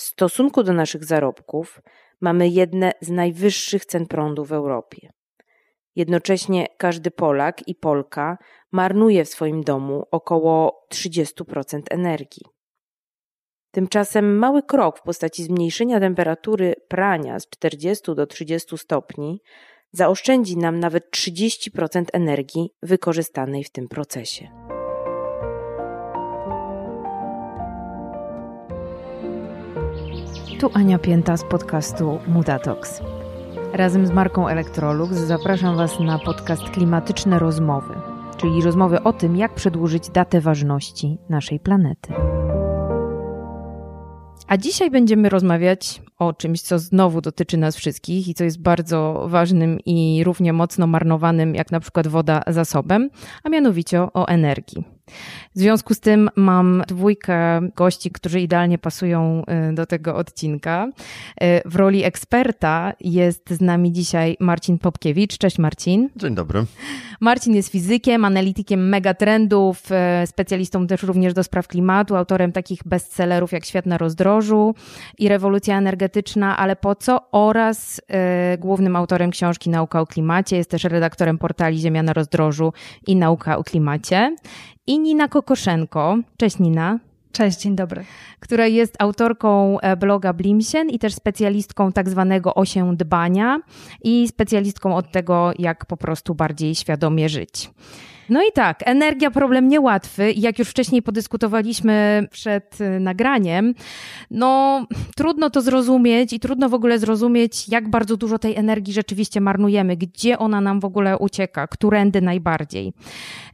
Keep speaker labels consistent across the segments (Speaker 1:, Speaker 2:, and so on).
Speaker 1: w stosunku do naszych zarobków mamy jedne z najwyższych cen prądu w Europie. Jednocześnie każdy Polak i Polka marnuje w swoim domu około 30% energii. Tymczasem mały krok w postaci zmniejszenia temperatury prania z 40 do 30 stopni zaoszczędzi nam nawet 30% energii wykorzystanej w tym procesie.
Speaker 2: Tu Ania Pięta z podcastu Mutatox. Razem z marką Electrolux zapraszam Was na podcast Klimatyczne Rozmowy, czyli rozmowy o tym, jak przedłużyć datę ważności naszej planety. A dzisiaj będziemy rozmawiać o czymś, co znowu dotyczy nas wszystkich i co jest bardzo ważnym i równie mocno marnowanym, jak na przykład woda, zasobem, a mianowicie o energii. W związku z tym mam dwójkę gości, którzy idealnie pasują y, do tego odcinka. Y, w roli eksperta jest z nami dzisiaj Marcin Popkiewicz. Cześć Marcin.
Speaker 3: Dzień dobry.
Speaker 2: Marcin jest fizykiem, analitykiem megatrendów, y, specjalistą też również do spraw klimatu, autorem takich bestsellerów jak Świat na rozdrożu i Rewolucja energetyczna, ale po co? Oraz głównym autorem książki Nauka o klimacie. Jest też redaktorem portali Ziemia na rozdrożu i Nauka o klimacie i Nina Kokoszenko. Cześć Nina.
Speaker 4: Cześć, dzień dobry.
Speaker 2: Która jest autorką e, bloga Blimsien i też specjalistką tak zwanego osię dbania i specjalistką od tego, jak po prostu bardziej świadomie żyć. No i tak, energia problem niełatwy. Jak już wcześniej podyskutowaliśmy przed y, nagraniem, no trudno to zrozumieć i trudno w ogóle zrozumieć, jak bardzo dużo tej energii rzeczywiście marnujemy, gdzie ona nam w ogóle ucieka, którędy najbardziej.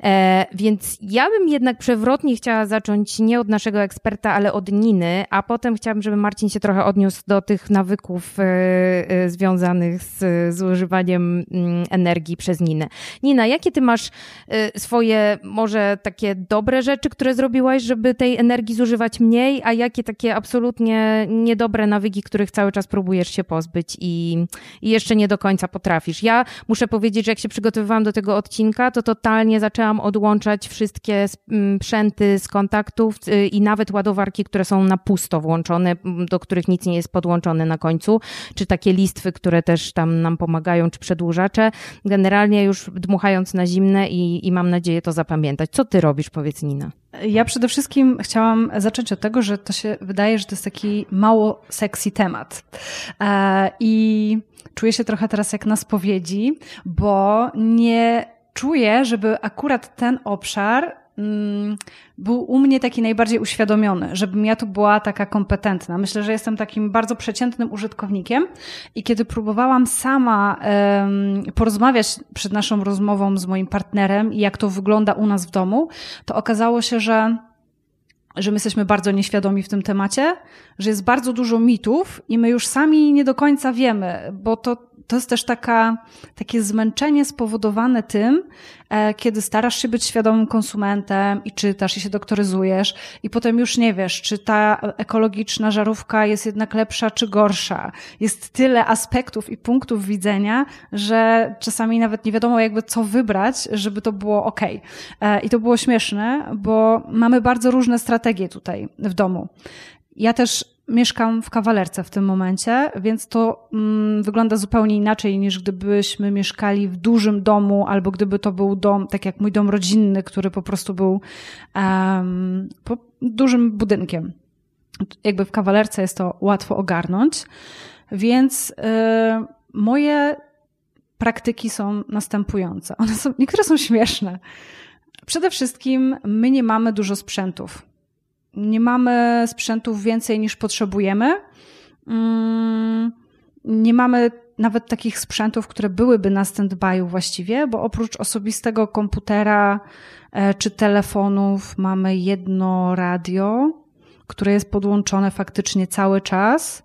Speaker 2: E, więc ja bym jednak przewrotnie chciała zacząć nie od naszego eksperta, ale od Niny, a potem chciałabym, żeby Marcin się trochę odniósł do tych nawyków e, e, związanych z, z używaniem mm, energii przez Ninę. Nina, jakie ty masz e, swoje może takie dobre rzeczy, które zrobiłaś, żeby tej energii zużywać mniej, a jakie takie absolutnie niedobre nawyki, których cały czas próbujesz się pozbyć i, i jeszcze nie do końca potrafisz. Ja muszę powiedzieć, że jak się przygotowywałam do tego odcinka, to totalnie zaczęłam odłączać wszystkie sprzęty z kontaktów y, i nawet ładowarki, które są na pusto włączone, do których nic nie jest podłączone na końcu, czy takie listwy, które też tam nam pomagają, czy przedłużacze. Generalnie już dmuchając na zimne i, i mam nadzieję to zapamiętać. Co ty robisz, powiedz Nina?
Speaker 4: Ja przede wszystkim chciałam zacząć od tego, że to się wydaje, że to jest taki mało sexy temat. E, I czuję się trochę teraz jak na spowiedzi, bo nie czuję, żeby akurat ten obszar Mm, był u mnie taki najbardziej uświadomiony, żebym ja tu była taka kompetentna. Myślę, że jestem takim bardzo przeciętnym użytkownikiem i kiedy próbowałam sama porozmawiać przed naszą rozmową z moim partnerem i jak to wygląda u nas w domu, to okazało się, że że my jesteśmy bardzo nieświadomi w tym temacie, że jest bardzo dużo mitów i my już sami nie do końca wiemy, bo to to jest też taka, takie zmęczenie spowodowane tym, e, kiedy starasz się być świadomym konsumentem i czytasz i się doktoryzujesz i potem już nie wiesz, czy ta ekologiczna żarówka jest jednak lepsza czy gorsza. Jest tyle aspektów i punktów widzenia, że czasami nawet nie wiadomo jakby co wybrać, żeby to było ok. E, I to było śmieszne, bo mamy bardzo różne strategie tutaj w domu. Ja też mieszkam w kawalerce w tym momencie, więc to mm, wygląda zupełnie inaczej niż gdybyśmy mieszkali w dużym domu, albo gdyby to był dom, tak jak mój dom rodzinny, który po prostu był um, po dużym budynkiem. Jakby w kawalerce jest to łatwo ogarnąć, więc y, moje praktyki są następujące. One są, niektóre są śmieszne. Przede wszystkim my nie mamy dużo sprzętów nie mamy sprzętów więcej niż potrzebujemy. Mm, nie mamy nawet takich sprzętów, które byłyby na stand-by właściwie, bo oprócz osobistego komputera e, czy telefonów mamy jedno radio, które jest podłączone faktycznie cały czas.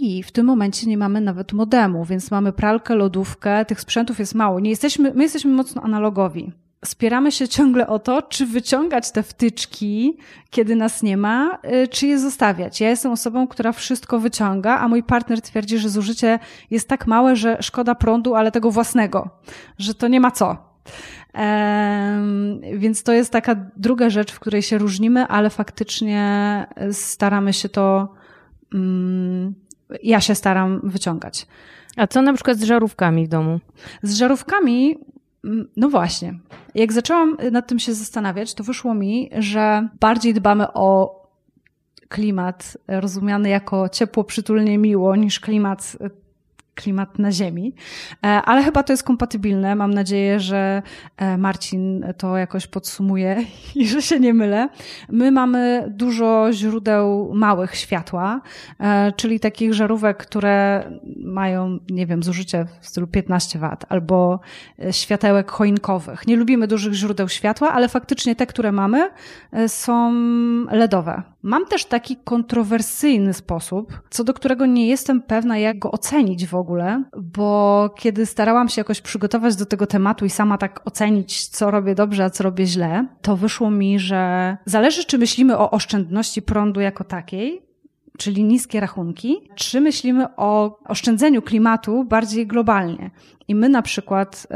Speaker 4: I w tym momencie nie mamy nawet modemu, więc mamy pralkę, lodówkę, tych sprzętów jest mało. Nie jesteśmy, my jesteśmy mocno analogowi spieramy się ciągle o to, czy wyciągać te wtyczki, kiedy nas nie ma, y, czy je zostawiać. Ja jestem osobą, która wszystko wyciąga, a mój partner twierdzi, że zużycie jest tak małe, że szkoda prądu, ale tego własnego, że to nie ma co. więc to jest taka druga rzecz, w której się różnimy, ale faktycznie staramy się to mm, ja się staram wyciągać.
Speaker 2: A co na przykład z żarówkami w domu?
Speaker 4: Z żarówkami, no właśnie. Jak zaczęłam nad tym się zastanawiać, to wyszło mi, że bardziej dbamy o klimat rozumiany jako ciepło, przytulnie, miło, niż klimat klimat na Ziemi. E, ale chyba to jest kompatybilne. Mam nadzieję, że e, Marcin to jakoś podsumuje i że się nie mylę. My mamy dużo źródeł małych światła, e, czyli takich żarówek, które mają, nie wiem, zużycie w stylu 15 W albo światełek choinkowych. Nie lubimy dużych źródeł światła, ale faktycznie te, które mamy, są LEDowe. Mam też taki kontrowersyjny sposób, co do którego nie jestem pewna, jak go ocenić w ogóle, bo kiedy starałam się jakoś przygotować do tego tematu i sama tak ocenić, co robię dobrze, a co robię źle, to wyszło mi, że zależy, czy myślimy o oszczędności prądu jako takiej, czyli niskie rachunki, czy myślimy o oszczędzeniu klimatu bardziej globalnie. I my na przykład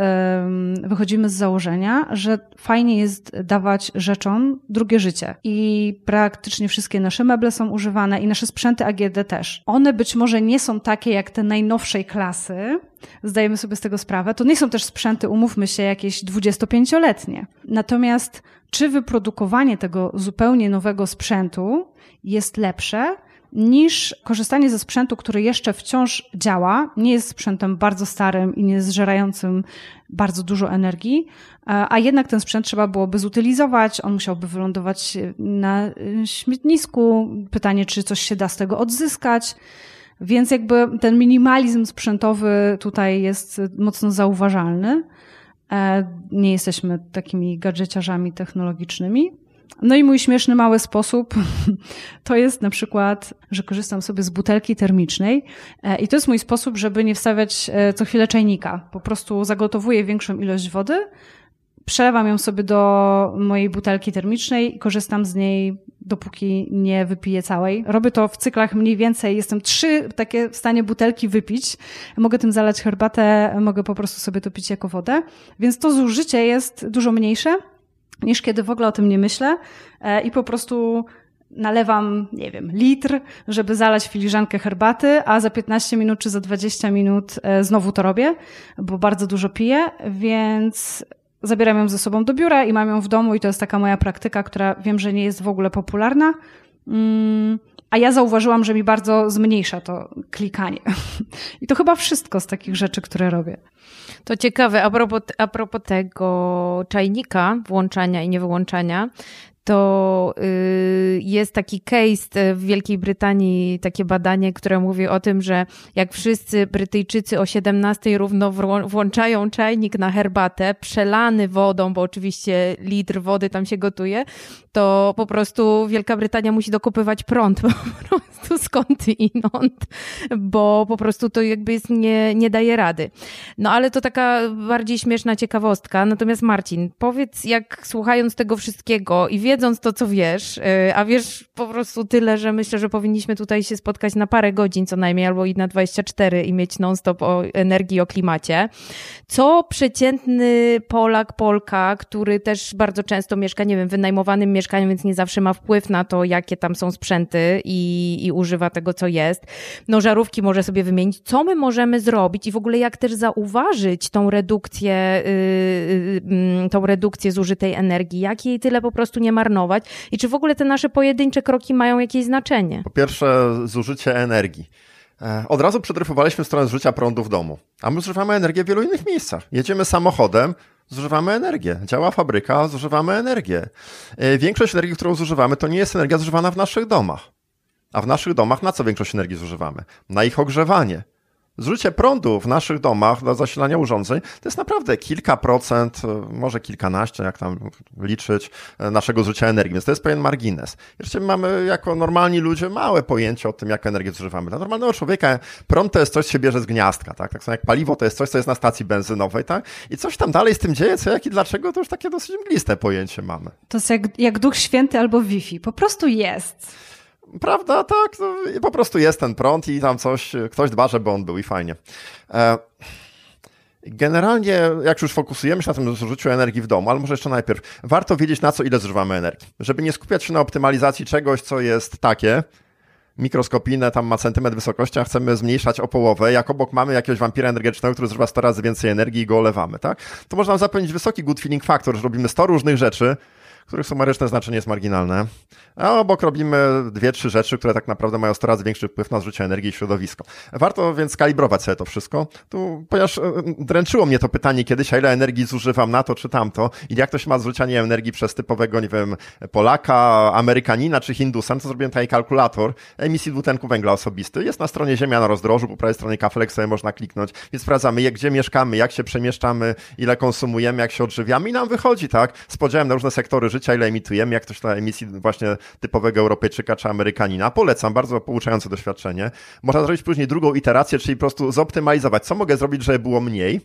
Speaker 4: wychodzimy z założenia, że fajnie jest dawać rzeczom drugie życie. I praktycznie wszystkie nasze meble są używane i nasze sprzęty AGD też. One być może nie są takie jak te najnowszej klasy, zdajemy sobie z tego sprawę. To nie są też sprzęty, umówmy się, jakieś 25-letnie. Natomiast czy wyprodukowanie tego zupełnie nowego sprzętu jest lepsze, niż korzystanie ze sprzętu, który jeszcze wciąż działa, nie jest sprzętem bardzo starym i nie zżerającym bardzo dużo energii, a jednak ten sprzęt trzeba byłoby zutylizować, on musiałby wylądować na y, śmietnisku. Pytanie, czy coś się da z tego odzyskać. Więc jakby ten minimalizm sprzętowy tutaj jest mocno zauważalny. E, nie jesteśmy takimi gadżeciarzami technologicznymi. No i mój śmieszny mały sposób to jest na przykład, że korzystam sobie z butelki termicznej e, i to jest mój sposób, żeby nie wstawiać e, co chwilę czajnika. Po prostu zagotowuję większą ilość wody, przelewam ją sobie do mojej butelki termicznej i korzystam z niej dopóki nie wypiję całej. Robię to w cyklach mniej więcej. Jestem trzy takie w stanie butelki wypić. Mogę tym zalać herbatę, mogę po prostu sobie to pić jako wodę. Więc to zużycie jest dużo mniejsze niż kiedy w ogóle o tym nie myślę e, i po prostu nalewam, nie wiem, litr, żeby zalać filiżankę herbaty, a za 15 minut czy za 20 minut e, znowu to robię, bo bardzo dużo piję, więc zabieram ją ze sobą do biura i mam ją w domu i to jest taka moja praktyka, która wiem, że nie jest w ogóle popularna. Mm, a ja zauważyłam, że mi bardzo zmniejsza to klikanie. I to chyba wszystko z takich rzeczy, które robię.
Speaker 2: To ciekawe, a propos, a propos tego czajnika, włączania i niewyłączania, to y, jest taki case w Wielkiej Brytanii, takie badanie, które mówi o tym, że jak wszyscy Brytyjczycy o 17 równo włączają czajnik na herbatę, przelany wodą, bo oczywiście litr wody tam się gotuje, to po prostu Wielka Brytania musi dokopywać prąd po prostu skąd inąd, bo po prostu to jakby jest, nie, nie daje rady. No ale to taka bardziej śmieszna ciekawostka. Natomiast Marcin, powiedz, jak słuchając tego wszystkiego i wiedząc to, co wiesz, y, a wiesz po prostu tyle, że myślę, że powinniśmy tutaj się spotkać na parę godzin co najmniej, albo i na 24 i mieć non-stop o energii, o klimacie. Co przeciętny Polak, Polka, który też bardzo często mieszka, nie wiem, wynajmowanym mieszkaniu, więc nie zawsze ma wpływ na to, jakie tam są sprzęty i, i używa tego, co jest. No żarówki może sobie wymienić. Co my możemy zrobić i w ogóle jak też zauważyć tą redukcję, yy, tą redukcję zużytej energii, jak jej tyle po prostu nie marnować i czy w ogóle te nasze pojedyncze kroki mają jakieś znaczenie?
Speaker 3: Po pierwsze, zużycie energii. E, od razu przedryfowaliśmy stronę zużycia prądu w domu, a my zużywamy energię w wielu innych miejscach. Jedziemy samochodem, zużywamy energię. Działa fabryka, zużywamy energię. E, większość energii, którą zużywamy, to nie jest energia zużywana w naszych domach. A w naszych domach na co większość energii zużywamy? Na ich ogrzewanie. Zużycie prądu w naszych domach do zasilania urządzeń to jest naprawdę kilka procent, może kilkanaście, jak tam liczyć, naszego zużycia energii, więc to jest pewien margines. Jeszcze mamy jako normalni ludzie małe pojęcie o tym, jak energię zużywamy. Dla normalnego człowieka prąd to jest coś, co się bierze z gniazdka, tak? Tak samo jak paliwo to jest coś, co jest na stacji benzynowej, tak? I coś tam dalej z tym dzieje, co jak i dlaczego, to już takie dosyć mgliste pojęcie mamy.
Speaker 4: To jest jak, jak Duch Święty albo Wi-Fi. Po prostu jest.
Speaker 3: Prawda, tak. No, po prostu jest ten prąd i tam coś, ktoś dba, żeby on był i fajnie. E, generalnie, jak już fokusujemy się na tym zużyciu energii w domu, ale może jeszcze najpierw, warto wiedzieć na co ile zużywamy energii. Żeby nie skupiać się na optymalizacji czegoś, co jest takie, mikroskopijne, tam ma centymetr wysokości, a chcemy zmniejszać o połowę, jak obok mamy jakiegoś wampira energetycznego, który zużywa 100 razy więcej energii i go olewamy, tak? To można zapewnić wysoki good feeling factor, że robimy 100 różnych rzeczy, których sumaryczne znaczenie jest marginalne, a obok robimy dwie, trzy rzeczy, które tak naprawdę mają 100 razy większy wpływ na zużycie energii i środowisko. Warto więc kalibrować sobie to wszystko, tu, ponieważ e, dręczyło mnie to pytanie kiedyś, a ile energii zużywam na to czy tamto i jak to się ma zużycie energii przez typowego, nie wiem, Polaka, Amerykanina czy Hindusa, to zrobiłem tutaj kalkulator emisji dwutlenku węgla osobisty. Jest na stronie Ziemia na rozdrożu, po prawej stronie kafelek sobie można kliknąć, więc sprawdzamy, gdzie mieszkamy, jak się przemieszczamy, ile konsumujemy, jak się odżywiamy i nam wychodzi, tak, z na różne sektory życia, ile emitujemy, jak ktoś na emisji właśnie typowego Europejczyka czy Amerykanina. Polecam, bardzo pouczające doświadczenie. Można zrobić później drugą iterację, czyli po prostu zoptymalizować, co mogę zrobić, żeby było mniej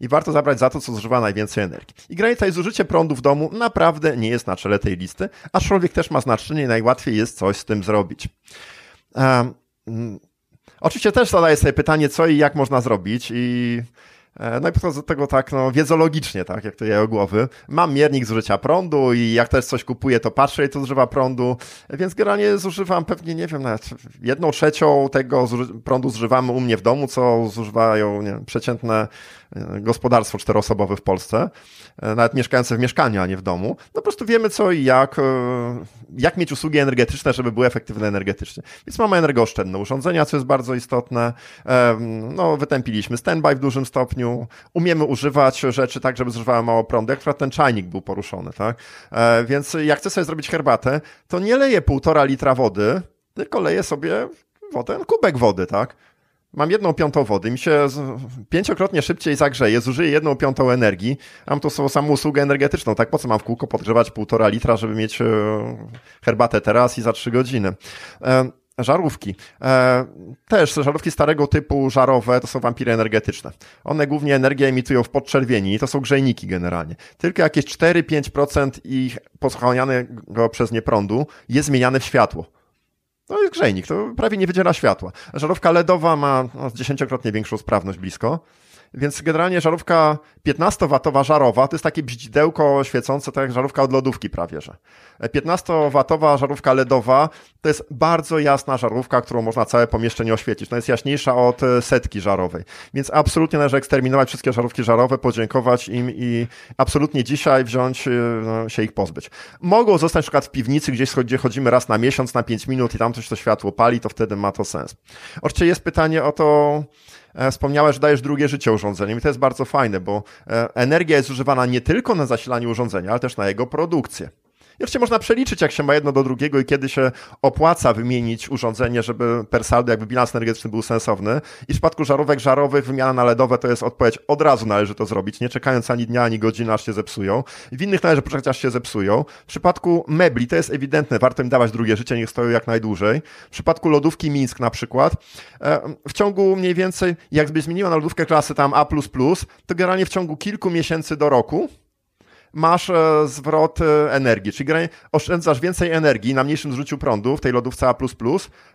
Speaker 3: i warto zabrać za to, co zużywa najwięcej energii. I granica i zużycie prądu w domu naprawdę nie jest na czele tej listy, aczkolwiek też ma znaczenie i najłatwiej jest coś z tym zrobić. Um, oczywiście też zadaję sobie pytanie, co i jak można zrobić i no i podchodzę do tego tak, no, wiedzologicznie, tak, jak to je głowy. Mam miernik zużycia prądu i jak też coś kupuję, to patrzę, ile to zużywa prądu, więc generalnie zużywam pewnie, nie wiem, nawet jedną trzecią tego prądu zużywamy u mnie w domu, co zużywają nie wiem, przeciętne e, gospodarstwo czteroosobowe w Polsce, e, nawet mieszkające w mieszkaniu, a nie w domu. No po prostu wiemy co i jak, jak mieć usługi energetyczne, żeby były efektywne energetycznie. Więc mamy energooszczędne urządzenia, co jest bardzo istotne. No, wytępiliśmy standby w dużym stopniu, umiemy używać rzeczy tak, żeby zużywały mało prądu, jak ten czajnik był poruszony, tak? E, więc jak chcę sobie zrobić herbatę, to nie leję półtora litra wody, tylko leję sobie wodę, kubek wody, tak? Mam jedną piątą wody, mi się pięciokrotnie szybciej zagrzeje, zużyję jedną piątą energii, mam tu samą usługę energetyczną, tak po co mam w kółko podgrzewać półtora litra, żeby mieć e, herbatę teraz i za trzy godziny. E, Żarówki. E, też żarówki starego typu żarowe to są wampiry energetyczne. One głównie energię emitują w podczerwieni, to są grzejniki generalnie. Tylko jakieś 4-5% ich pochłanianego przez nie prądu jest zmieniane w światło. To jest grzejnik, to prawie nie wydziela światła. Żarówka LEDowa ma no, dziesięciokrotnie większą sprawność blisko. Więc generalnie żarówka 15-watowa żarowa to jest takie bździdełko świecące, tak jak żarówka od lodówki prawie, że. 15-watowa żarówka LEDowa to jest bardzo jasna żarówka, którą można całe pomieszczenie oświecić. No jest jaśniejsza od e, setki żarowej. Więc absolutnie należy eksterminować wszystkie żarówki żarowe, podziękować im i absolutnie dzisiaj wziąć, e, no, się ich pozbyć. Mogą zostać na przykład w piwnicy, gdzieś gdzie chodzimy raz na miesiąc, na 5 minut i tam coś to światło pali, to wtedy ma to sens. Oczywiście jest pytanie o to, wspomniałeś, że dajesz drugie życie urządzeniom i to jest bardzo fajne, bo e, energia jest używana nie tylko na zasilanie urządzenia, ale też na jego produkcję. Jeszcze można przeliczyć, jak się ma jedno do drugiego i kiedy się opłaca wymienić urządzenie, żeby per saldo jakby bilans energetyczny był sensowny. I w przypadku żarówek żarowych wymiana na LEDowe to jest odpowiedź, od razu należy to zrobić, nie czekając ani dnia, ani godziny, aż się zepsują. W innych należy poczekać, aż się zepsują. W przypadku mebli to jest ewidentne, warto im dawać drugie życie, niech stoją jak najdłużej. W przypadku lodówki Mińsk na przykład, w ciągu mniej więcej, jakby zmieniła na lodówkę klasy tam A++, to generalnie w ciągu kilku miesięcy do roku, masz e, zwrot e, energii, czyli oszczędzasz więcej energii na mniejszym zużyciu prądu w tej lodówce A++,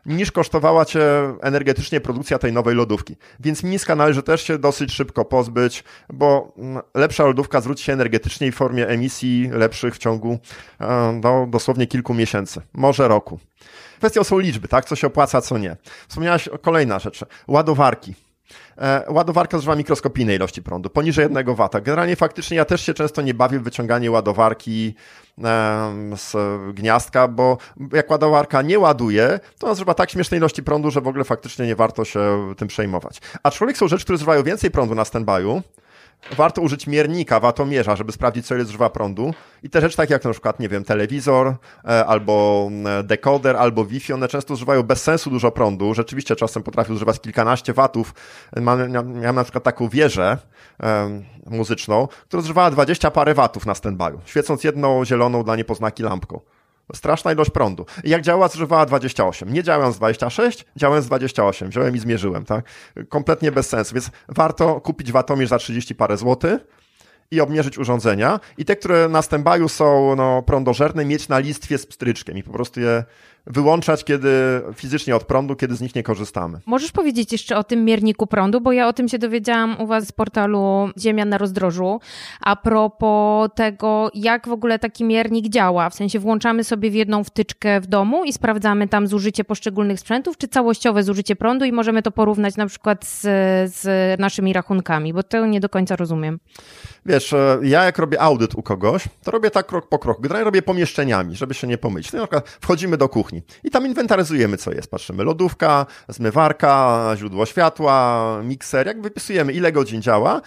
Speaker 3: niż kosztowała cię energetycznie produkcja tej nowej lodówki. Więc Mińska należy też się dosyć szybko pozbyć, bo mm, lepsza lodówka zwróci się energetycznie w formie emisji lepszych w ciągu e, no, dosłownie kilku miesięcy, może roku. Kwestią są liczby, tak? Co się opłaca, co nie. Wspomniałaś kolejna rzecz. Ładowarki. E, ładowarka zużywa mikroskopijnej ilości prądu, poniżej 1 W. Generalnie faktycznie ja też się często nie bawię w wyciąganie ładowarki z gniazdka, bo jak ładowarka nie ładuje, to ona zużywa tak śmiesznej ilości prądu, że w ogóle faktycznie nie warto się tym przejmować. Aczkolwiek są rzeczy, które zużywają więcej prądu na standby'u, warto użyć miernika, watomierza, żeby sprawdzić, co ile zużywa prądu. I te rzeczy takie jak na przykład, nie wiem, telewizor, e, albo e, dekoder, albo Wi-Fi, one często zużywają bez sensu dużo prądu. Rzeczywiście czasem potrafią zużywać kilkanaście watów. Miałem na przykład taką wieżę um, muzyczną, która zużywała 20 parę watów na standby'u, świecąc jedną zieloną dla niepoznaki lampką. Straszna ilość prądu. I jak działa, zużywała 28. Nie działając 26, działając 28. Wziąłem i zmierzyłem, tak? Kompletnie bez sensu, więc warto kupić watomierz za 30 parę złotych i obmierzyć urządzenia. I te, które na standby'u są no, prądożerne, mieć na listwie z pstryczkiem i po prostu je wyłączać kiedy fizycznie od prądu, kiedy z nich nie korzystamy.
Speaker 2: Możesz powiedzieć jeszcze o tym mierniku prądu, bo ja o tym się dowiedziałam u Was z portalu Ziemia na rozdrożu, a propos tego, jak w ogóle taki miernik działa. W sensie włączamy sobie w jedną wtyczkę w domu i sprawdzamy tam zużycie poszczególnych sprzętów, czy całościowe zużycie prądu i możemy to porównać na przykład z, z naszymi rachunkami, bo to nie do końca rozumiem.
Speaker 3: Wiesz, e, ja jak robię audyt u kogoś, to robię tak krok po kroku. Generalnie robię pomieszczeniami, żeby się nie pomylić. No, na przykład wchodzimy do kuchni i tam inwentaryzujemy, co jest. Patrzymy, lodówka, zmywarka, źródło światła, mikser, jak wypisujemy, ile godzin działa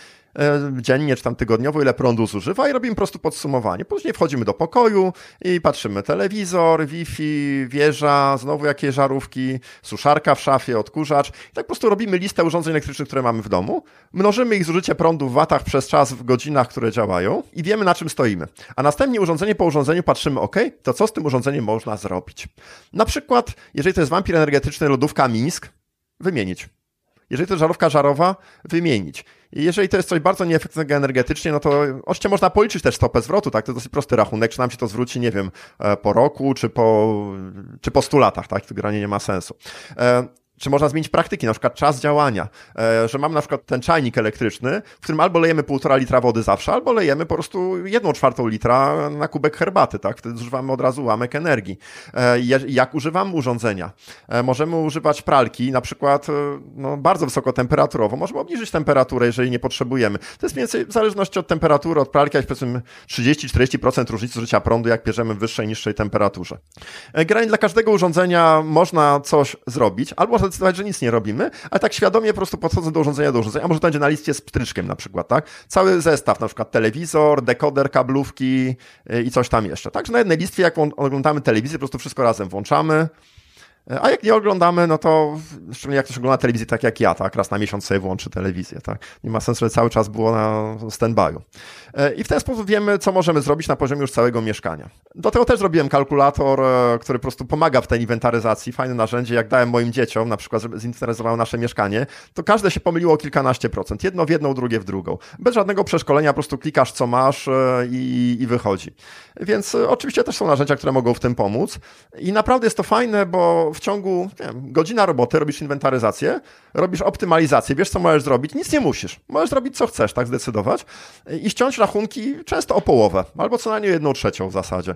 Speaker 3: dziennie czy tam tygodniowo, ile prądu zużywa i robimy po prostu podsumowanie. Później wchodzimy do pokoju i patrzymy telewizor, Wi-Fi, wieża, znowu jakieś żarówki, suszarka w szafie, odkurzacz. I tak po prostu robimy listę urządzeń elektrycznych, które mamy w domu, mnożymy ich zużycie prądu w watach przez czas w godzinach, które działają i wiemy na czym stoimy. A następnie urządzenie po urządzeniu patrzymy, ok, to co z tym urządzeniem można zrobić? Na przykład, jeżeli to jest wampir energetyczny lodówka Mińsk, wymienić. Jeżeli to jest żarówka żarowa, wymienić. I jeżeli to jest coś bardzo nieefektywnego energetycznie, no to oczywiście można policzyć też stopę zwrotu, tak? To jest dosyć prosty rachunek, czy nam się to zwróci, nie wiem, e, po roku, czy po, czy po 100 latach, tak? To granie nie ma sensu. Czy można zmienić praktyki, na przykład czas działania, e, że mamy na przykład ten czajnik elektryczny, w którym albo lejemy półtora litra wody zawsze, albo lejemy po prostu jedną czwartą litra na kubek herbaty, tak? Wtedy zużywamy od razu ułamek energii. E, jak używamy urządzenia? E, możemy używać pralki, na przykład no, bardzo wysokotemperaturowo. Możemy obniżyć temperaturę, jeżeli nie potrzebujemy. To jest mniej więcej w zależności od temperatury, od pralki, jak powiedzmy 30-40% różnicy życia prądu, jak bierzemy w wyższej, niższej temperaturze. Generalnie dla każdego urządzenia można coś zrobić, albo zdecydować, że nic nie robimy, ale tak świadomie po prostu podchodzę do urządzenia, do urządzenia, a może to będzie na liście z pstryczkiem na przykład, tak? Cały zestaw, na przykład telewizor, dekoder, kablówki y, i coś tam jeszcze. Także na jednej listwie, jak oglądamy telewizję, po prostu wszystko razem włączamy, a jak nie oglądamy, no to szczególnie jak ktoś ogląda telewizję tak jak ja, tak, raz na miesiąc sobie włączy telewizję, tak. Nie ma sensu, że cały czas było na stand-by'u. E, I w ten sposób wiemy, co możemy zrobić na poziomie już całego mieszkania. Do tego też zrobiłem kalkulator, e, który po prostu pomaga w tej inwentaryzacji. Fajne narzędzie, jak dałem moim dzieciom, na przykład, żeby zinwentaryzowały nasze mieszkanie, to każde się pomyliło o kilkanaście procent. Jedno w jedną, drugie w drugą. Bez żadnego przeszkolenia, po prostu klikasz, co masz e, i, i wychodzi. Więc oczywiście też są narzędzia, które mogą w tym pomóc. I naprawdę jest to fajne, bo w ciągu wiem, godzina roboty robisz inwentaryzację, robisz optymalizację, wiesz co możesz zrobić, nic nie musisz. Możesz zrobić co chcesz, tak zdecydować i ściąć rachunki często o połowę, albo co najmniej jedną trzecią w zasadzie.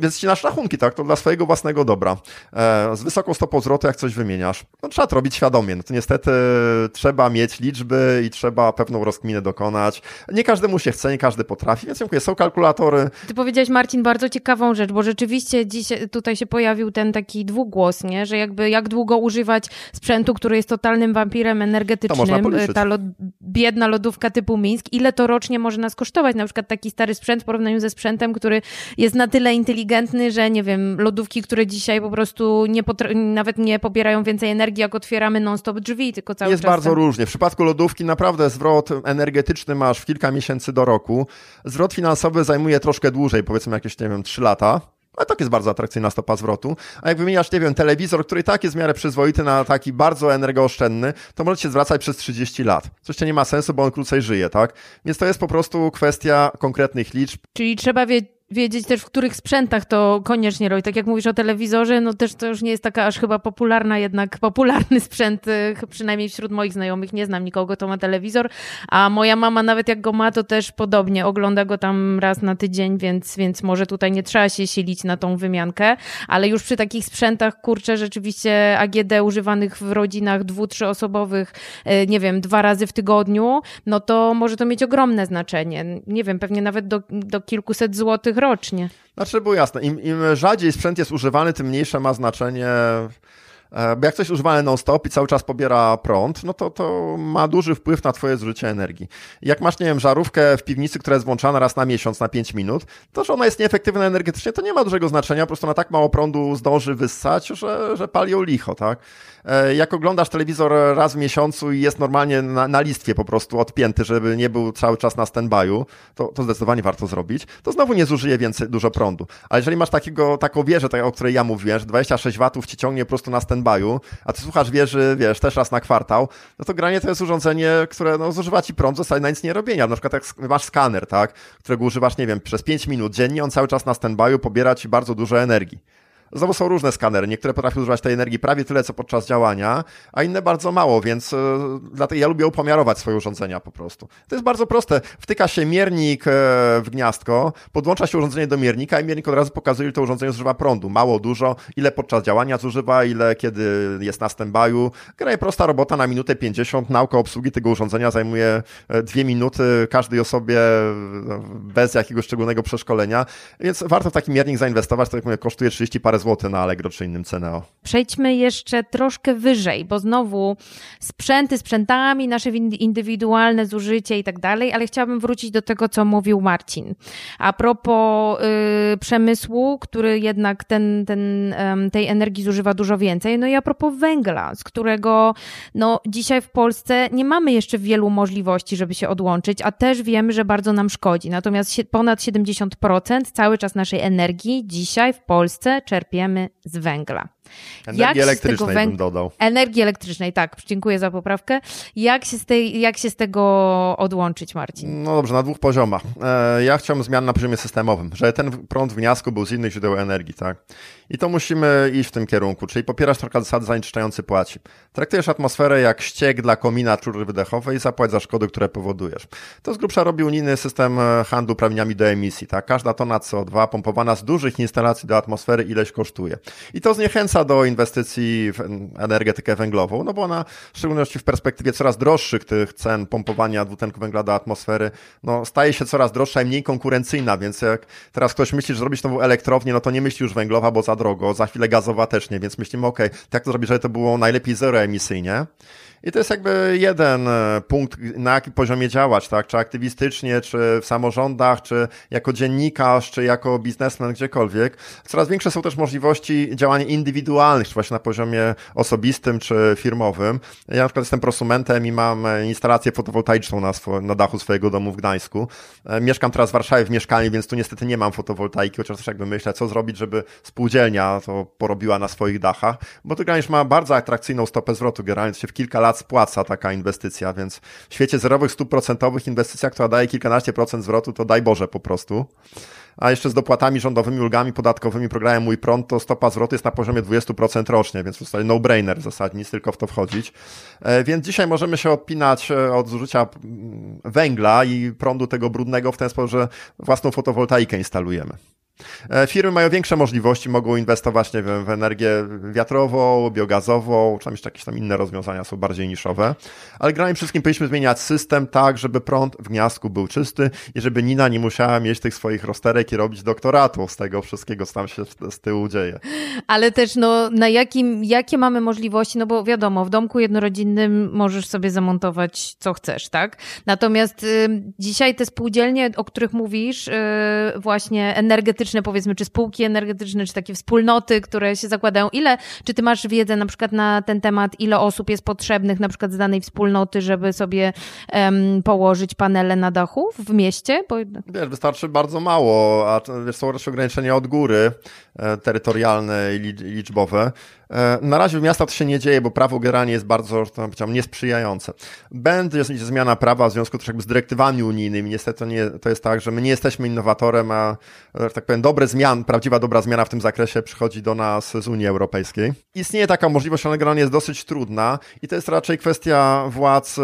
Speaker 3: Więc ścinasz rachunki, tak, to dla swojego własnego dobra. E, z wysoką stopą zwrotu, jak coś wymieniasz, no trzeba to robić świadomie. No to niestety trzeba mieć liczby i trzeba pewną rozkminę dokonać. Nie każdemu się chce, nie każdy potrafi, więc dziękuję. Są kalkulatory.
Speaker 2: Ty powiedziałeś, Marcin, bardzo ciekawą rzecz, bo rzeczywiście dziś tutaj się pojawił ten taki dwugłos, nie? że jakby jak długo używać sprzętu, który jest totalnym wampirem energetycznym, ta biedna lodówka typu Mińsk, ile to rocznie może nas kosztować, na przykład taki stary sprzęt w porównaniu ze sprzętem, który jest na tyle inteligentny, że nie wiem, lodówki, które dzisiaj po prostu nie nawet nie pobierają więcej energii, jak otwieramy non-stop drzwi, tylko cały
Speaker 3: jest
Speaker 2: czas...
Speaker 3: Jest bardzo różnie. W przypadku lodówki naprawdę zwrot energetyczny masz w kilka miesięcy do roku. Zwrot finansowy zajmuje troszkę dłużej, powiedzmy jakieś, nie wiem, 3 lata ale tak jest bardzo atrakcyjna stopa zwrotu. A jak wymieniasz, nie wiem, telewizor, który tak jest w miarę przyzwoity na taki bardzo energooszczędny, to możecie się zwracać przez 30 lat. Coś to nie ma sensu, bo on krócej żyje, tak? Więc to jest po prostu kwestia konkretnych liczb.
Speaker 2: Czyli trzeba wiedzieć, wiedzieć też, w których sprzętach to koniecznie robi. Tak jak mówisz o telewizorze, no też to już nie jest taka aż chyba popularna, jednak popularny sprzęt, y, przynajmniej wśród moich znajomych. Nie znam nikogo, kto ma telewizor, a moja mama nawet jak go ma, to też podobnie. Ogląda go tam raz na tydzień, więc, więc może tutaj nie trzeba się silić na tą wymiankę, ale już przy takich sprzętach, kurczę, rzeczywiście AGD używanych w rodzinach dwu, trzyosobowych, y, nie wiem, dwa razy w tygodniu, no to może to mieć ogromne znaczenie. Nie wiem, pewnie nawet do, do kilkuset złotych rocznie.
Speaker 3: Znaczy, było jasne, im, im rzadziej sprzęt jest używany, tym mniejsze ma znaczenie bo jak coś używany non-stop i cały czas pobiera prąd, no to to ma duży wpływ na twoje zużycie energii. Jak masz, nie wiem, żarówkę w piwnicy, która jest włączana raz na miesiąc na 5 minut, to że ona jest nieefektywna energetycznie, to nie ma dużego znaczenia, po prostu na tak mało prądu zdąży wyssać, że, że pali ją licho, tak? E, jak oglądasz telewizor raz w miesiącu i jest normalnie na, na listwie po prostu odpięty, żeby nie był cały czas na stand-by'u, to, to zdecydowanie warto zrobić. To znowu nie zużyje więcej dużo prądu. Ale jeżeli masz takiego, taką wieżę, tak, o której ja mówiłem, że 26 watów ci ciągnie po prostu na stand-by'u, a ty słuchasz wieży, wiesz, też raz na kwartał, no to granie to jest urządzenie, które no, zużywa ci prąd, zostaje na nic nie robienia. Na przykład jak masz skaner, tak, którego używasz, nie wiem, przez 5 minut dziennie, on cały czas na stand-by'u pobiera ci bardzo dużo energii Znowu są różne skanery. Niektóre potrafią używać tej energii prawie tyle, co podczas działania, a inne bardzo mało, więc dlatego ja lubię upomiarować swoje urządzenia po prostu. To jest bardzo proste. Wtyka się miernik w gniazdko, podłącza się urządzenie do miernika i miernik od razu pokazuje, ile to urządzenie zużywa prądu. Mało, dużo, ile podczas działania zużywa, ile kiedy jest na stand-by'u. Gra prosta robota na minutę 50. Nauka obsługi tego urządzenia zajmuje dwie minuty każdej osobie bez jakiegoś szczególnego przeszkolenia, więc warto w taki miernik zainwestować, to jak mówię, kosztuje 30 parę złotych na Allegro czy innym Ceneo.
Speaker 2: Przejdźmy jeszcze troszkę wyżej, bo znowu sprzęty sprzętami, nasze indywidualne zużycie i tak dalej, ale chciałabym wrócić do tego, co mówił Marcin. A propos y, przemysłu, który jednak ten, ten, tej energii zużywa dużo więcej, no i a propos węgla, z którego no, dzisiaj w Polsce nie mamy jeszcze wielu możliwości, żeby się odłączyć, a też wiemy, że bardzo nam szkodzi. Natomiast ponad 70% cały czas naszej energii dzisiaj w Polsce czerpiemy z węgla.
Speaker 3: Energii elektrycznej węg... bym dodał.
Speaker 2: Energii elektrycznej, tak. Dziękuję za poprawkę. Jak się, z tej, jak się z tego odłączyć, Marcin?
Speaker 3: No dobrze, na dwóch poziomach. E, ja chciałbym zmian na poziomie systemowym, że ten prąd w wniosku był z innych źródeł energii, tak? I to musimy iść w tym kierunku, czyli popierać trochę zasady zanieczyszczający płaci. Traktujesz atmosferę jak ściek dla komina czury wydechowej i zapłać za szkody, które powodujesz. To z grubsza robi unijny system e, handlu prawniami do emisji, tak? Każda tona CO2 pompowana z dużych instalacji do atmosfery ileś kosztuje. I to zniechęca zachęca do inwestycji w energetykę węglową, no bo ona, w szczególności w perspektywie coraz droższych tych cen pompowania dwutlenku węgla do atmosfery, no staje się coraz droższa i mniej konkurencyjna, więc jak teraz ktoś myśli, że zrobić nową elektrownię, no to nie myśli już węglowa, bo za drogo, za chwilę gazowa też nie, więc myślimy, ok, tak to zrobić, żeby to było najlepiej zeroemisyjnie. I to jest jakby jeden e, punkt, na jakim poziomie działać, tak? Czy aktywistycznie, czy w samorządach, czy jako dziennikarz, czy jako biznesmen, gdziekolwiek. Coraz większe są też możliwości działania indywidualnych, czy właśnie na poziomie osobistym, czy firmowym. Ja na przykład jestem prosumentem i mam e, instalację fotowoltaiczną na, na dachu swojego domu w Gdańsku. E, mieszkam teraz w Warszawie w mieszkaniu, więc tu niestety nie mam fotowoltaiki, chociaż też jakby myślę, co zrobić, żeby spółdzielnia to porobiła na swoich dachach, bo to Gdańsk ma bardzo atrakcyjną stopę zwrotu, generalnie się w kilka lat lat spłaca taka inwestycja, więc w świecie zerowych stóp procentowych inwestycja, która daje kilkanaście procent zwrotu, to daj Boże po prostu. A jeszcze z dopłatami rządowymi, ulgami podatkowymi, programem Mój Prąd, to stopa zwrotu jest na poziomie 20% rocznie, więc to jest no-brainer w zasadzie, nic tylko w to wchodzić. E, więc dzisiaj możemy się odpinać e, od zużycia mm, węgla i prądu tego brudnego w ten sposób, że własną fotowoltaikę instalujemy. E, firmy mają większe możliwości, mogą inwestować, nie wiem, w energię wiatrową, biogazową, czy jeszcze jakieś tam inne rozwiązania są bardziej niszowe. Ale generalnie wszystkim powinniśmy zmieniać system tak, żeby prąd w gniazdku był czysty i żeby Nina nie musiała mieć tych swoich rozterek i robić doktoratu z tego wszystkiego, co tam się z tyłu dzieje.
Speaker 2: Ale też, no, na jakim, jakie mamy możliwości, no bo wiadomo, w domku jednorodzinnym możesz sobie zamontować co chcesz, tak? Natomiast y, dzisiaj te spółdzielnie, o których mówisz, y, właśnie energetyczne energetyczne, powiedzmy, czy spółki energetyczne, czy takie wspólnoty, które się zakładają. Ile, czy ty masz wiedzę na przykład na ten temat, ile osób jest potrzebnych na przykład z danej wspólnoty, żeby sobie um, położyć panele na dachu w mieście? Bo...
Speaker 3: Wiesz, wystarczy bardzo mało, a są też ograniczenia od góry, e, terytorialne i liczbowe. E, na razie w miastach to się nie dzieje, bo prawo generalnie jest bardzo, to powiedziałem, niesprzyjające. Będzie zmiana prawa w związku też jakby z dyrektywami unijnymi. Niestety to, nie, to jest tak, że my nie jesteśmy innowatorem, a tak powiem, dobre zmian, prawdziwa dobra zmiana w tym zakresie przychodzi do nas z Unii Europejskiej. Istnieje taka możliwość, ale generalnie jest dosyć trudna i to jest raczej kwestia władz e,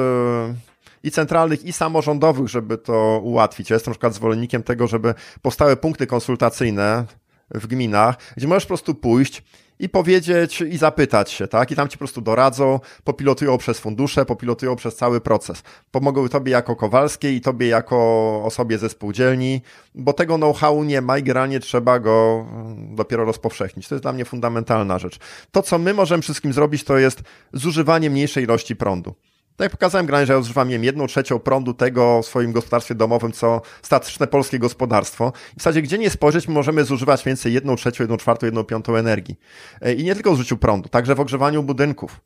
Speaker 3: i centralnych, i samorządowych, żeby to ułatwić. Ja jestem na przykład zwolennikiem tego, żeby powstały punkty konsultacyjne w gminach, gdzie możesz po prostu pójść i powiedzieć i zapytać się, tak? I tam ci po prostu doradzą, popilotują przez fundusze, popilotują przez cały proces. Pomogą tobie jako Kowalskiej i tobie jako osobie ze spółdzielni, bo tego know-how nie ma i generalnie trzeba go mm, dopiero rozpowszechnić. To jest dla mnie fundamentalna rzecz. To, co my możemy wszystkim zrobić, to jest zużywanie mniejszej ilości prądu. Tak jak pokazałem granie, że ja używam wiem, jedną trzecią prądu tego w swoim gospodarstwie domowym, co statyczne polskie gospodarstwo. W zasadzie gdzie nie spojrzeć, możemy zużywać więcej jedną trzecią, jedną czwartą, jedną piątą energii. E, I nie tylko w zużyciu prądu, także w ogrzewaniu budynków.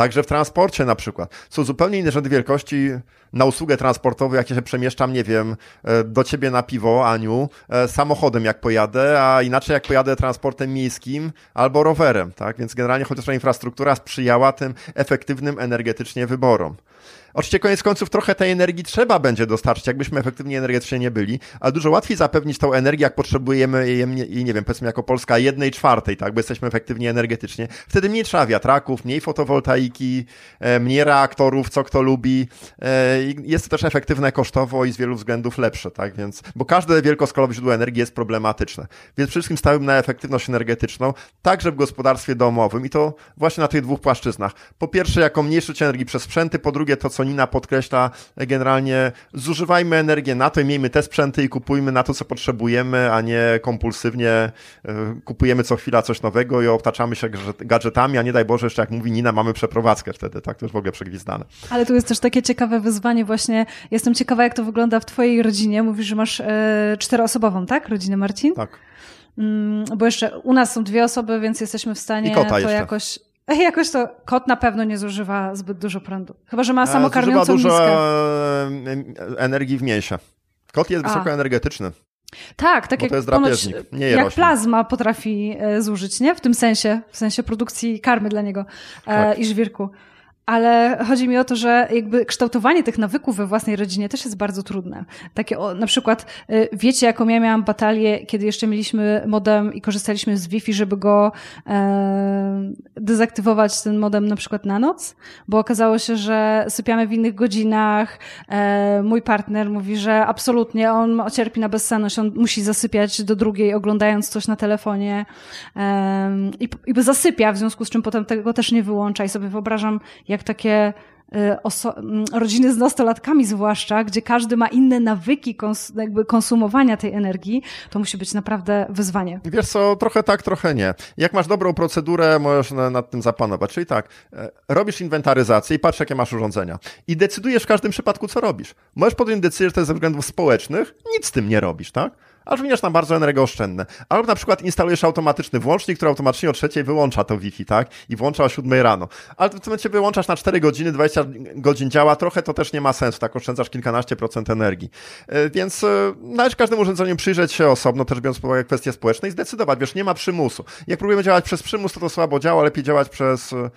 Speaker 3: Także w transporcie na przykład. Są zupełnie inne rzędy wielkości na usługę transportową, jak ja się przemieszczam, nie wiem, e, do ciebie na piwo, Aniu, e, samochodem jak pojadę, a inaczej jak pojadę transportem miejskim albo rowerem, tak? Więc generalnie chociaż ta infrastruktura sprzyjała tym efektywnym energetycznie wyborom. Oczywiście koniec końców trochę tej energii trzeba będzie dostarczyć, jakbyśmy efektywnie energetycznie nie byli, ale dużo łatwiej zapewnić tą energię, jak potrzebujemy jej, nie wiem, powiedzmy jako Polska jednej czwartej, tak, bo jesteśmy efektywni energetycznie. Wtedy mniej trzeba wiatraków, mniej fotowoltaiki, e, mniej reaktorów, co kto lubi. E, jest to też efektywne kosztowo i z wielu względów lepsze, tak, więc, bo każde wielkoskalowe źródło energii jest problematyczne. Więc przede wszystkim stałym na efektywność energetyczną, także w gospodarstwie domowym i to właśnie na tych dwóch płaszczyznach. Po pierwsze, jako mniejszość energii przez sprzęty, po drugie, to co Nina podkreśla, generalnie zużywajmy energię na to i miejmy te sprzęty i kupujmy na to, co potrzebujemy, a nie kompulsywnie e, kupujemy co chwila coś nowego i otaczamy się gadżetami, a nie daj Boże, jeszcze jak mówi Nina, mamy przeprowadzkę wtedy, tak? To już w ogóle przegwizdane.
Speaker 4: Ale tu jest też takie ciekawe wyzwanie właśnie, jestem ciekawa, jak to wygląda w twojej rodzinie. Mówisz, że masz e, czteroosobową, tak? Rodzinę Marcin?
Speaker 3: Tak.
Speaker 4: Mm, bo jeszcze u nas są dwie osoby, więc jesteśmy w stanie to
Speaker 3: jeszcze.
Speaker 4: jakoś Jakoś to kot na pewno nie zużywa zbyt dużo prądu. Chyba, że ma samokarmiącą
Speaker 3: zużywa
Speaker 4: miskę.
Speaker 3: dużo energii w mięsie. Kot jest wysokoenergetyczny.
Speaker 4: Tak, tak
Speaker 3: jak nie
Speaker 4: jak plazma potrafi e, zużyć, nie? W tym sensie, w sensie produkcji karmy dla niego e, tak. i żwirku ale chodzi mi o to, że jakby kształtowanie tych nawyków we własnej rodzinie też jest bardzo trudne. Takie o, na przykład, y, wiecie, jaką ja miałam batalię, kiedy jeszcze mieliśmy modem i korzystaliśmy z Wi-Fi, żeby go e, dezaktywować ten modem na przykład na noc, bo okazało się, że sypiamy w innych godzinach. E, mój partner mówi, że absolutnie on cierpi na bezsenność, on musi zasypiać do drugiej, oglądając coś na telefonie e, i, i zasypia, w związku z czym potem tego też nie wyłącza i sobie wyobrażam, jak takie y, rodziny z nastolatkami zwłaszcza, gdzie każdy ma inne nawyki kons jakby konsumowania tej energii, to musi być naprawdę wyzwanie.
Speaker 3: Wiesz co, trochę tak, trochę nie. Jak masz dobrą procedurę, możesz nad tym zapanować. Czyli tak, e, robisz inwentaryzację i patrz, jakie masz urządzenia. I decydujesz w każdym przypadku, co robisz. Możesz podjąć decyzję, że to jest ze względów społecznych, nic z tym nie robisz, tak? A wymieniasz tam bardzo energooszczędne. Albo na przykład instalujesz automatyczny włącznik, który automatycznie o trzeciej wyłącza to Wi-Fi, tak? I włącza o siódmej rano. Ale w tym momencie wyłączasz na 4 godziny, 20 godzin działa, trochę to też nie ma sensu, tak oszczędzasz kilkanaście procent energii. E, więc e, należy każdemu urządzeniu przyjrzeć się osobno, też biorąc pod uwagę kwestie społeczne i zdecydować, wiesz, nie ma przymusu. Jak próbujemy działać przez przymus, to to słabo działa, lepiej działać przez e,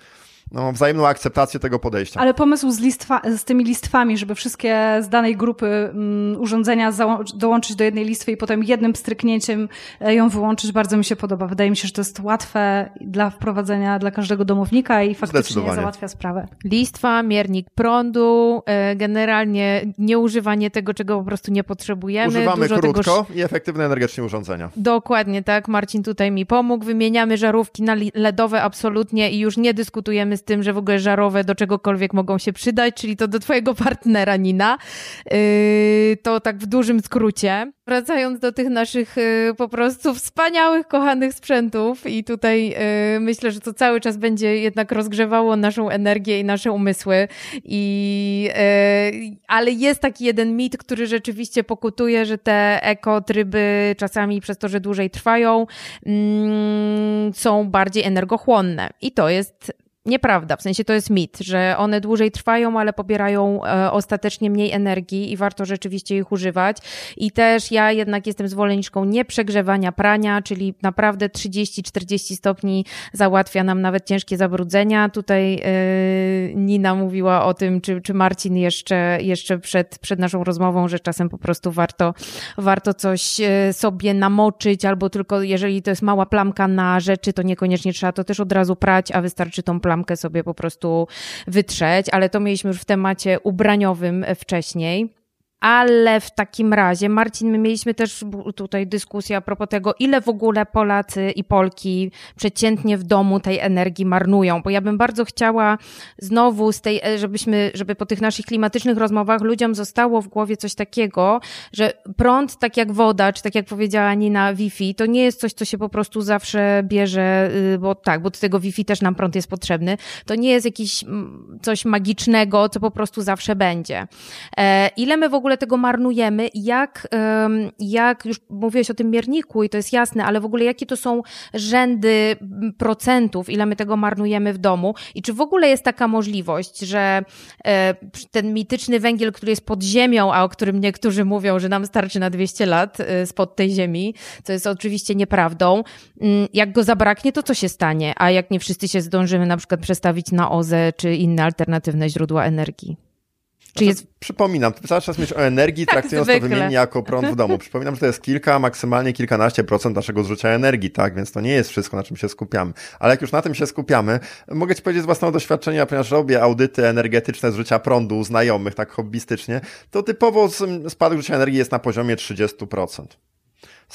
Speaker 3: no, wzajemną akceptację tego podejścia.
Speaker 4: Ale pomysł z, listwa, z tymi listwami, żeby wszystkie z danej grupy mm, urządzenia dołączyć do jednej listwy i potem jednym stryknięciem e, ją wyłączyć, bardzo mi się podoba. Wydaje mi się, że to jest łatwe dla wprowadzenia dla każdego domownika i faktycznie załatwia sprawę.
Speaker 2: Listwa, miernik prądu, e, generalnie nieużywanie tego, czego po prostu nie potrzebujemy.
Speaker 3: Używamy
Speaker 2: Dużo
Speaker 3: krótko tego... i efektywne energetycznie urządzenia.
Speaker 2: Dokładnie tak, Marcin tutaj mi pomógł. Wymieniamy żarówki na LEDowe absolutnie i już nie dyskutujemy z tym, że w ogóle żarowe do czegokolwiek mogą się przydać, czyli to do twojego partnera, Nina. Yy, to tak w dużym skrócie. Wracając do tych naszych yy, po prostu wspaniałych, kochanych sprzętów i tutaj yy, myślę, że to cały czas będzie jednak rozgrzewało naszą energię i nasze umysły i ale jest taki jeden mit, który rzeczywiście pokutuje, że te ekotryby czasami przez to, że dłużej trwają, mm, są bardziej energochłonne i to jest Nieprawda, w sensie to jest mit, że one dłużej trwają, ale pobierają e, ostatecznie mniej energii i warto rzeczywiście ich używać. I też ja jednak jestem zwolenniczką nieprzegrzewania prania, czyli naprawdę 30-40 stopni załatwia nam nawet ciężkie zabrudzenia. Tutaj e, Nina mówiła o tym, czy, czy Marcin jeszcze, jeszcze przed, przed naszą rozmową, że czasem po prostu warto, warto coś e, sobie namoczyć, albo tylko jeżeli to jest mała plamka na rzeczy, to niekoniecznie trzeba to też od razu prać, a wystarczy tą plamkę plamkę sobie po prostu wytrzeć, ale to mieliśmy już w temacie ubraniowym wcześniej. Ale w takim razie, Marcin, my mieliśmy też tutaj dyskusję a propos tego, ile w ogóle Polacy i Polki przeciętnie w domu tej energii marnują, bo ja bym bardzo chciała znowu z tej, e, żebyśmy, żeby po tych naszych klimatycznych rozmowach ludziom zostało w głowie coś takiego, że prąd, tak jak woda, czy tak jak powiedziała Nina, Wi-Fi, to nie jest coś, co się po prostu zawsze bierze, y, bo tak, bo do tego Wi-Fi też nam prąd jest potrzebny. To nie jest jakiś coś magicznego, co po prostu zawsze będzie. E, ile my w ogóle ogóle tego marnujemy, jak, jak już mówiłeś o tym mierniku i to jest jasne, ale w ogóle jakie to są rzędy procentów, ile my tego marnujemy w domu i czy w ogóle jest taka możliwość, że e, ten mityczny węgiel, który jest pod ziemią, a o którym niektórzy mówią, że nam starczy na 200 lat e, spod tej ziemi, co jest oczywiście nieprawdą, mm, jak go zabraknie, to co się stanie? A jak nie wszyscy się zdążymy na przykład przestawić na OZE czy inne alternatywne źródła energii?
Speaker 3: Czy jest... Przypominam, cały czas myśl o energii, tak, traktując zwykle. to wymiennie jako prąd w domu. Przypominam, że to jest kilka, maksymalnie kilkanaście procent naszego zużycia energii, tak? Więc to nie jest wszystko, na czym się skupiamy. Ale jak już na tym się skupiamy, mogę Ci powiedzieć z własnego doświadczenia, ponieważ robię audyty energetyczne zużycia prądu u znajomych, tak hobbystycznie, to typowo spadek zużycia energii jest na poziomie 30%.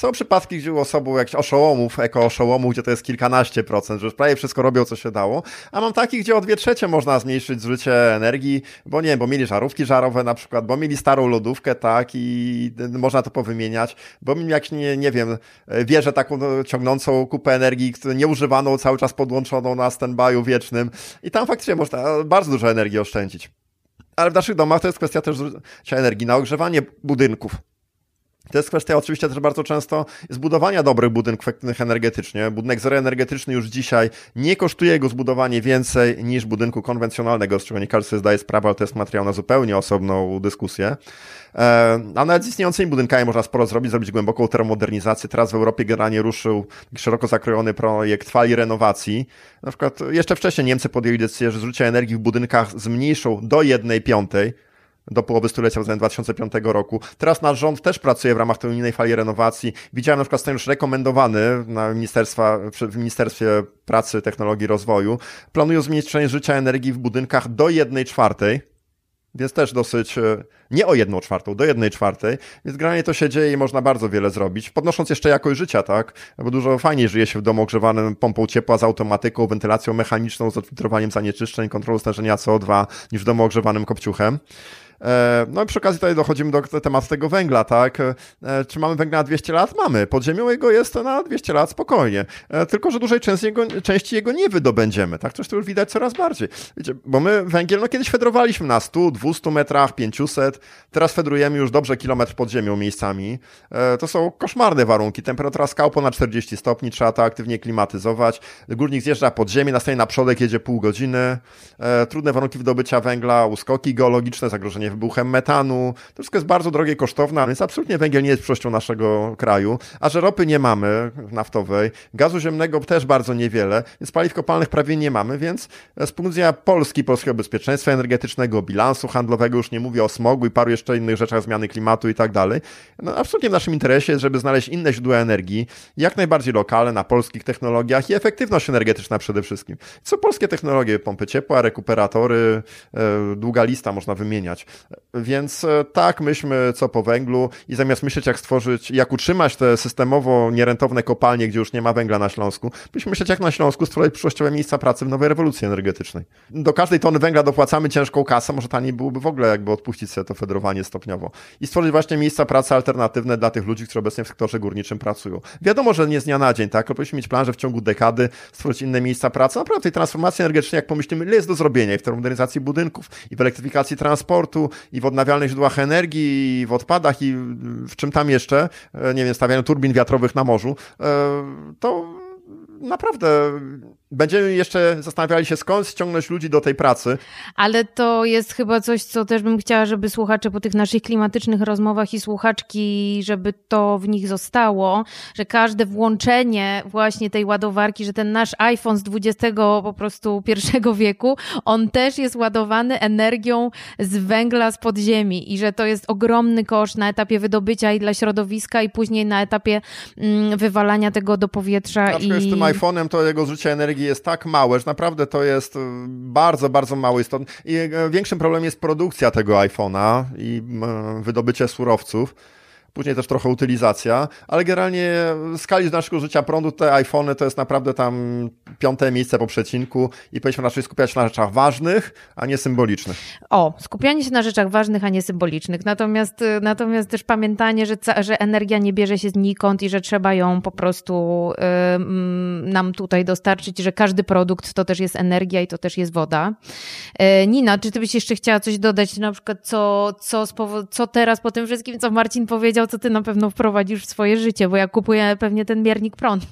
Speaker 3: Są przypadki, gdzie u osobą jakichś oszołomów, eko-oszołomów, gdzie to jest kilkanaście procent, że już prawie wszystko robią, co się dało, a mam takich, gdzie o dwie trzecie można zmniejszyć zużycie energii, bo nie wiem, bo mieli żarówki żarowe na przykład, bo mieli starą lodówkę, tak, i można to powymieniać, bo jakś, nie, nie wiem, wieżę taką no, ciągnącą kupę energii, nieużywaną, cały czas podłączoną na stand-by'u wiecznym i tam faktycznie można bardzo dużo energii oszczędzić. Ale w naszych domach to jest kwestia też zużycia energii na ogrzewanie budynków. To jest kwestia oczywiście też bardzo często zbudowania dobrych budynków efektywnych energetycznie. Budynek zeroenergetyczny już dzisiaj nie kosztuje jego zbudowanie więcej niż budynku konwencjonalnego, z czego nie każdy sobie zdaje sprawę, ale to jest materiał na zupełnie osobną dyskusję. E, a nawet z istniejącymi budynkami można sporo zrobić, zrobić głęboką termomodernizację. Teraz w Europie generalnie ruszył szeroko zakrojony projekt fali renowacji. Na przykład jeszcze wcześniej Niemcy podjęli decyzję, że zużycie energii w budynkach zmniejszą do jednej piątej do połowy stulecia, względem 2005 roku. Teraz nasz rząd też pracuje w ramach tej unijnej fali renowacji. Widziałem na przykład scenariusz rekomendowany na ministerstwa, w Ministerstwie Pracy, Technologii i Rozwoju. Planują zmniejszenie życia energii w budynkach do jednej czwartej. Więc też dosyć, e, nie o jedną czwartą, do jednej czwartej, więc generalnie to się dzieje i można bardzo wiele zrobić, podnosząc jeszcze jakość życia, tak? Bo dużo fajniej żyje się w domu ogrzewanym pompą ciepła z automatyką, wentylacją mechaniczną, z odfiltrowaniem zanieczyszczeń, kontrolą stężenia CO2 niż w domu ogrzewanym kopciuchem. E, no i przy okazji tutaj dochodzimy do tematu tego węgla, tak? E, czy mamy węgla na 200 lat? Mamy. Pod ziemią jego jest na 200 lat spokojnie. E, tylko, że dużej części jego, części jego nie wydobędziemy, tak? Coś to już widać coraz bardziej. Wiecie, bo my węgiel, no kiedyś fedrowaliśmy na 100, 200 metrach, 500, teraz fedrujemy już dobrze kilometr pod ziemią miejscami. To są koszmarne warunki. Temperatura skał ponad 40 stopni, trzeba to aktywnie klimatyzować. Górnik zjeżdża pod ziemię, następnie na przodek jedzie pół godziny. Trudne warunki wydobycia węgla, uskoki geologiczne, zagrożenie wybuchem metanu. To wszystko jest bardzo drogie, kosztowne, więc absolutnie węgiel nie jest przyszłością naszego kraju. A że ropy nie mamy naftowej, gazu ziemnego też bardzo niewiele, więc paliw kopalnych prawie nie mamy, więc z punktu widzenia Polski, polskiego bezpieczeństwa energetycznego, bilansu handlowego, już nie mówię o smogu i paru jeszcze innych rzeczach, zmiany klimatu i tak dalej, no absolutnie w naszym interesie jest, żeby znaleźć inne źródła energii, jak najbardziej lokalne, na polskich technologiach i efektywność energetyczna przede wszystkim. Co polskie technologie, pompy ciepła, rekuperatory, e, długa lista można wymieniać. Więc e, tak, myślmy co po węglu i zamiast myśleć jak stworzyć, jak utrzymać te systemowo nierentowne kopalnie, gdzie już nie ma węgla na Śląsku, byśmy myśleć jak na Śląsku stworzyć przyszłościowe miejsca pracy w nowej rewolucji energetycznej. Do każdej tony węgla dopłacamy ciężką kasę, może taniej byłoby w ogóle jakby odpuścić sobie to federowanie stopniowo i stworzyć właśnie miejsca pracy alternatywne dla tych ludzi, którzy obecnie w sektorze górniczym pracują. Wiadomo, że nie z dnia na dzień, tak? Powinniśmy mieć plan, że w ciągu dekady stworzyć inne miejsca pracy. Naprawdę tej transformacji energetycznej, jak pomyślimy, ile jest do zrobienia i w termomodernizacji budynków, i w elektryfikacji transportu, i w odnawialnych źródłach energii, i w odpadach, i w czym tam jeszcze, e, nie wiem, stawianiu turbin wiatrowych na morzu, e, to naprawdę będziemy jeszcze zastanawiali się, skąd ściągnąć ludzi do tej pracy.
Speaker 2: Ale to jest chyba coś, co też bym chciała, żeby słuchacze po tych naszych klimatycznych rozmowach i słuchaczki, żeby to w nich zostało, że każde włączenie właśnie tej ładowarki, że ten nasz iPhone z XX po prostu pierwszego wieku, on też jest ładowany energią z węgla z podziemi i że to jest ogromny koszt na etapie wydobycia i dla środowiska i później na etapie mm, wywalania tego do powietrza. Na
Speaker 3: i... z tym iPhone'em to jego zużycie energii jest tak małe, że naprawdę to jest y, bardzo, bardzo mały istotny. I y, większym problemem jest produkcja tego iPhone'a i y, wydobycie surowców później też trochę utylizacja, ale generalnie skali naszego życia prądu te iPhony to jest naprawdę tam piąte miejsce po przecinku i powinniśmy raczej skupiać się na rzeczach ważnych, a nie symbolicznych.
Speaker 2: O, skupianie się na rzeczach ważnych, a nie symbolicznych. Natomiast, natomiast też pamiętanie, że, że energia nie bierze się znikąd i że trzeba ją po prostu nam tutaj dostarczyć, że każdy produkt to też jest energia i to też jest woda. Y, Nina, czy ty byś jeszcze chciała coś dodać, na przykład co, co, co teraz po tym wszystkim, co Marcin powiedział, wiedział, co ty na pewno wprowadzisz w swoje życie, bo ja kupuję pewnie ten miernik prądu.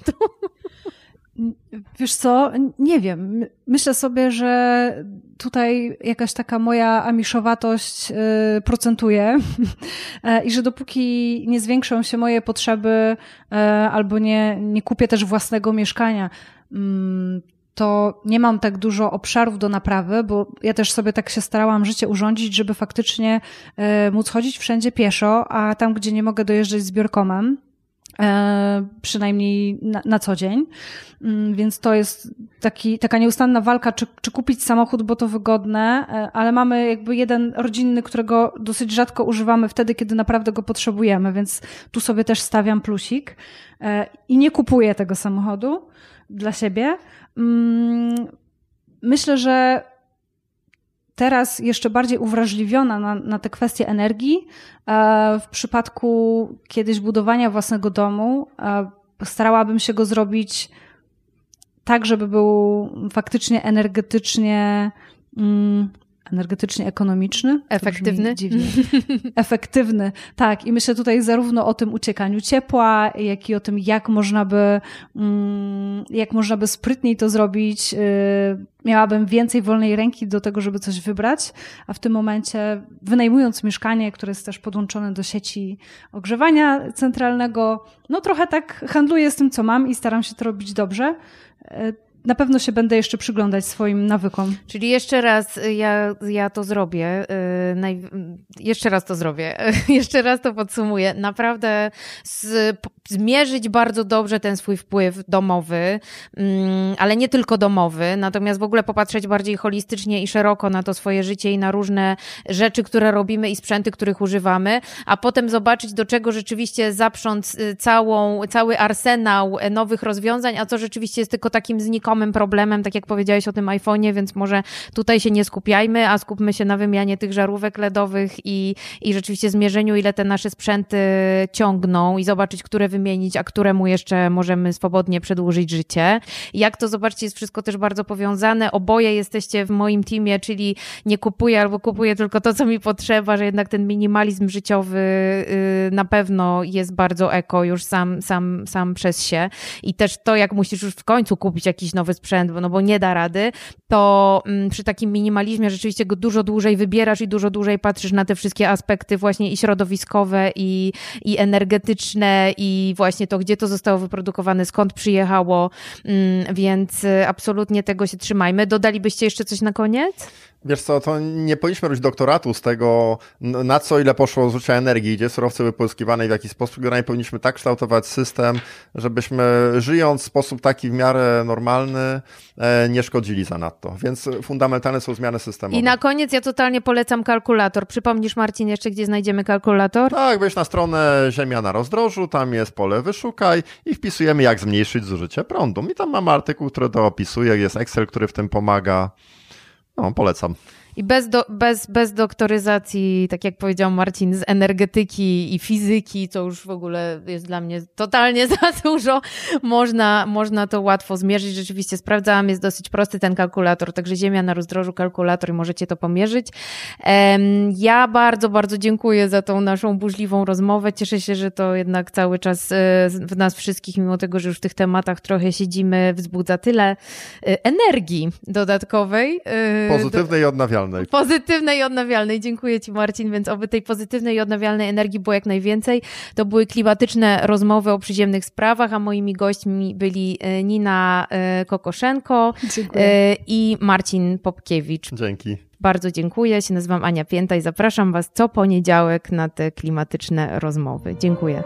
Speaker 4: Wiesz co, nie wiem. Myślę sobie, że tutaj jakaś taka moja amiszowatość y, procentuje e, i że dopóki nie zwiększą się moje potrzeby e, albo nie, nie kupię też własnego mieszkania, mm, to nie mam tak dużo obszarów do naprawy, bo ja też sobie tak się starałam życie urządzić, żeby faktycznie e, móc chodzić wszędzie pieszo, a tam, gdzie nie mogę dojeżdżać zbiorkomem, E, przynajmniej na, na, co dzień. Mm, więc to jest taki, taka nieustanna walka, czy, czy kupić samochód, bo to wygodne, e, ale mamy jakby jeden rodzinny, którego dosyć rzadko używamy wtedy, kiedy naprawdę go potrzebujemy, więc tu sobie też stawiam plusik i nie kupuję tego samochodu dla siebie. Mm, myślę, że teraz jeszcze bardziej uwrażliwiona na, na te kwestie energii. E, w przypadku kiedyś budowania własnego domu, e, starałabym się go zrobić tak, żeby był faktycznie energetycznie mm, energetycznie ekonomiczny.
Speaker 2: Efektywny.
Speaker 4: Efektywny, tak. I myślę tutaj zarówno o tym uciekaniu ciepła, jak i o tym, jak można by, mm, jak można by sprytniej to zrobić. Y, miałabym więcej wolnej ręki do tego, żeby coś wybrać, a w tym momencie wynajmując mieszkanie, które jest też podłączone do sieci ogrzewania centralnego, no trochę tak handluję z tym, co mam i staram się to robić dobrze y, na pewno się będę jeszcze przyglądać swoim nawykom.
Speaker 2: Czyli jeszcze raz y, ja, ja to zrobię. Yy, naj... Jeszcze raz to zrobię. jeszcze raz to podsumuję. Naprawdę z, zmierzyć bardzo dobrze ten swój wpływ domowy, yy, ale nie tylko domowy, natomiast w ogóle popatrzeć bardziej holistycznie i szeroko na to swoje życie i na różne rzeczy, które robimy i sprzęty, których używamy, a potem zobaczyć, do czego rzeczywiście zaprząc y, całą, cały arsenał nowych rozwiązań, a co rzeczywiście jest tylko takim znikomym znikomym problemem, tak jak powiedziałeś o tym iPhone'ie, więc może tutaj się nie skupiajmy, a skupmy się na wymianie tych żarówek LEDowych i, i rzeczywiście zmierzeniu, ile te nasze sprzęty ciągną i zobaczyć, które wymienić, a któremu jeszcze możemy swobodnie przedłużyć życie. Jak to zobaczcie, jest wszystko też bardzo powiązane. Oboje jesteście w moim teamie, czyli nie kupuję albo kupuję tylko to, co mi potrzeba, że jednak ten minimalizm życiowy y, na pewno jest bardzo eko już sam, sam, sam przez się. I też to, jak musisz już w końcu kupić jakiś nowy sprzęt, no bo nie da rady, to mm, przy takim minimalizmie rzeczywiście go dużo dłużej wybierasz i dużo dłużej patrzysz na te wszystkie aspekty właśnie i środowiskowe, i, i energetyczne, i właśnie to, gdzie to zostało wyprodukowane, skąd przyjechało, mm, więc y, absolutnie tego się trzymajmy. Dodalibyście jeszcze coś na koniec?
Speaker 3: Wiesz co, to nie powinniśmy robić doktoratu z tego, na co ile poszło zużycia energii, gdzie surowce były pozyskiwane i w jaki sposób. Generalnie powinniśmy tak kształtować system, żebyśmy żyjąc w sposób taki w miarę normalny, e, nie szkodzili za nadto. Więc fundamentalne są zmiany systemowe.
Speaker 2: I na koniec ja totalnie polecam kalkulator. Przypomnisz Marcin jeszcze, gdzie znajdziemy kalkulator?
Speaker 3: Tak, wejdź na stronę Ziemia na rozdrożu, tam jest pole wyszukaj i wpisujemy jak zmniejszyć zużycie prądu. I tam mamy artykuł, który to opisuje, jest Excel, który w tym pomaga. No, polecam.
Speaker 2: I bez, do, bez, bez doktoryzacji, tak jak powiedział Marcin, z energetyki i fizyki, co już w ogóle jest dla mnie totalnie za dużo, można, można to łatwo zmierzyć. Rzeczywiście sprawdzałam, jest dosyć prosty ten kalkulator, także Ziemia na rozdrożu kalkulator i możecie to pomierzyć. Ja bardzo, bardzo dziękuję za tą naszą burzliwą rozmowę. Cieszę się, że to jednak cały czas e, w nas wszystkich, mimo tego, że już w tych tematach trochę siedzimy, wzbudza tyle e, energii dodatkowej.
Speaker 3: E, Pozytywnej i odnawialnej odnawialnej.
Speaker 2: Pozytywnej i odnawialnej. Dziękuję Ci, Marcin. Więc oby tej pozytywnej i odnawialnej energii było jak najwięcej. To były klimatyczne rozmowy o przyziemnych sprawach, a moimi gośćmi byli e, Nina e, Kokoszenko dziękuję. E, i Marcin Popkiewicz.
Speaker 3: Dzięki.
Speaker 2: Bardzo dziękuję. Ja się nazywam Ania Pięta i zapraszam Was co poniedziałek na te klimatyczne rozmowy. Dziękuję.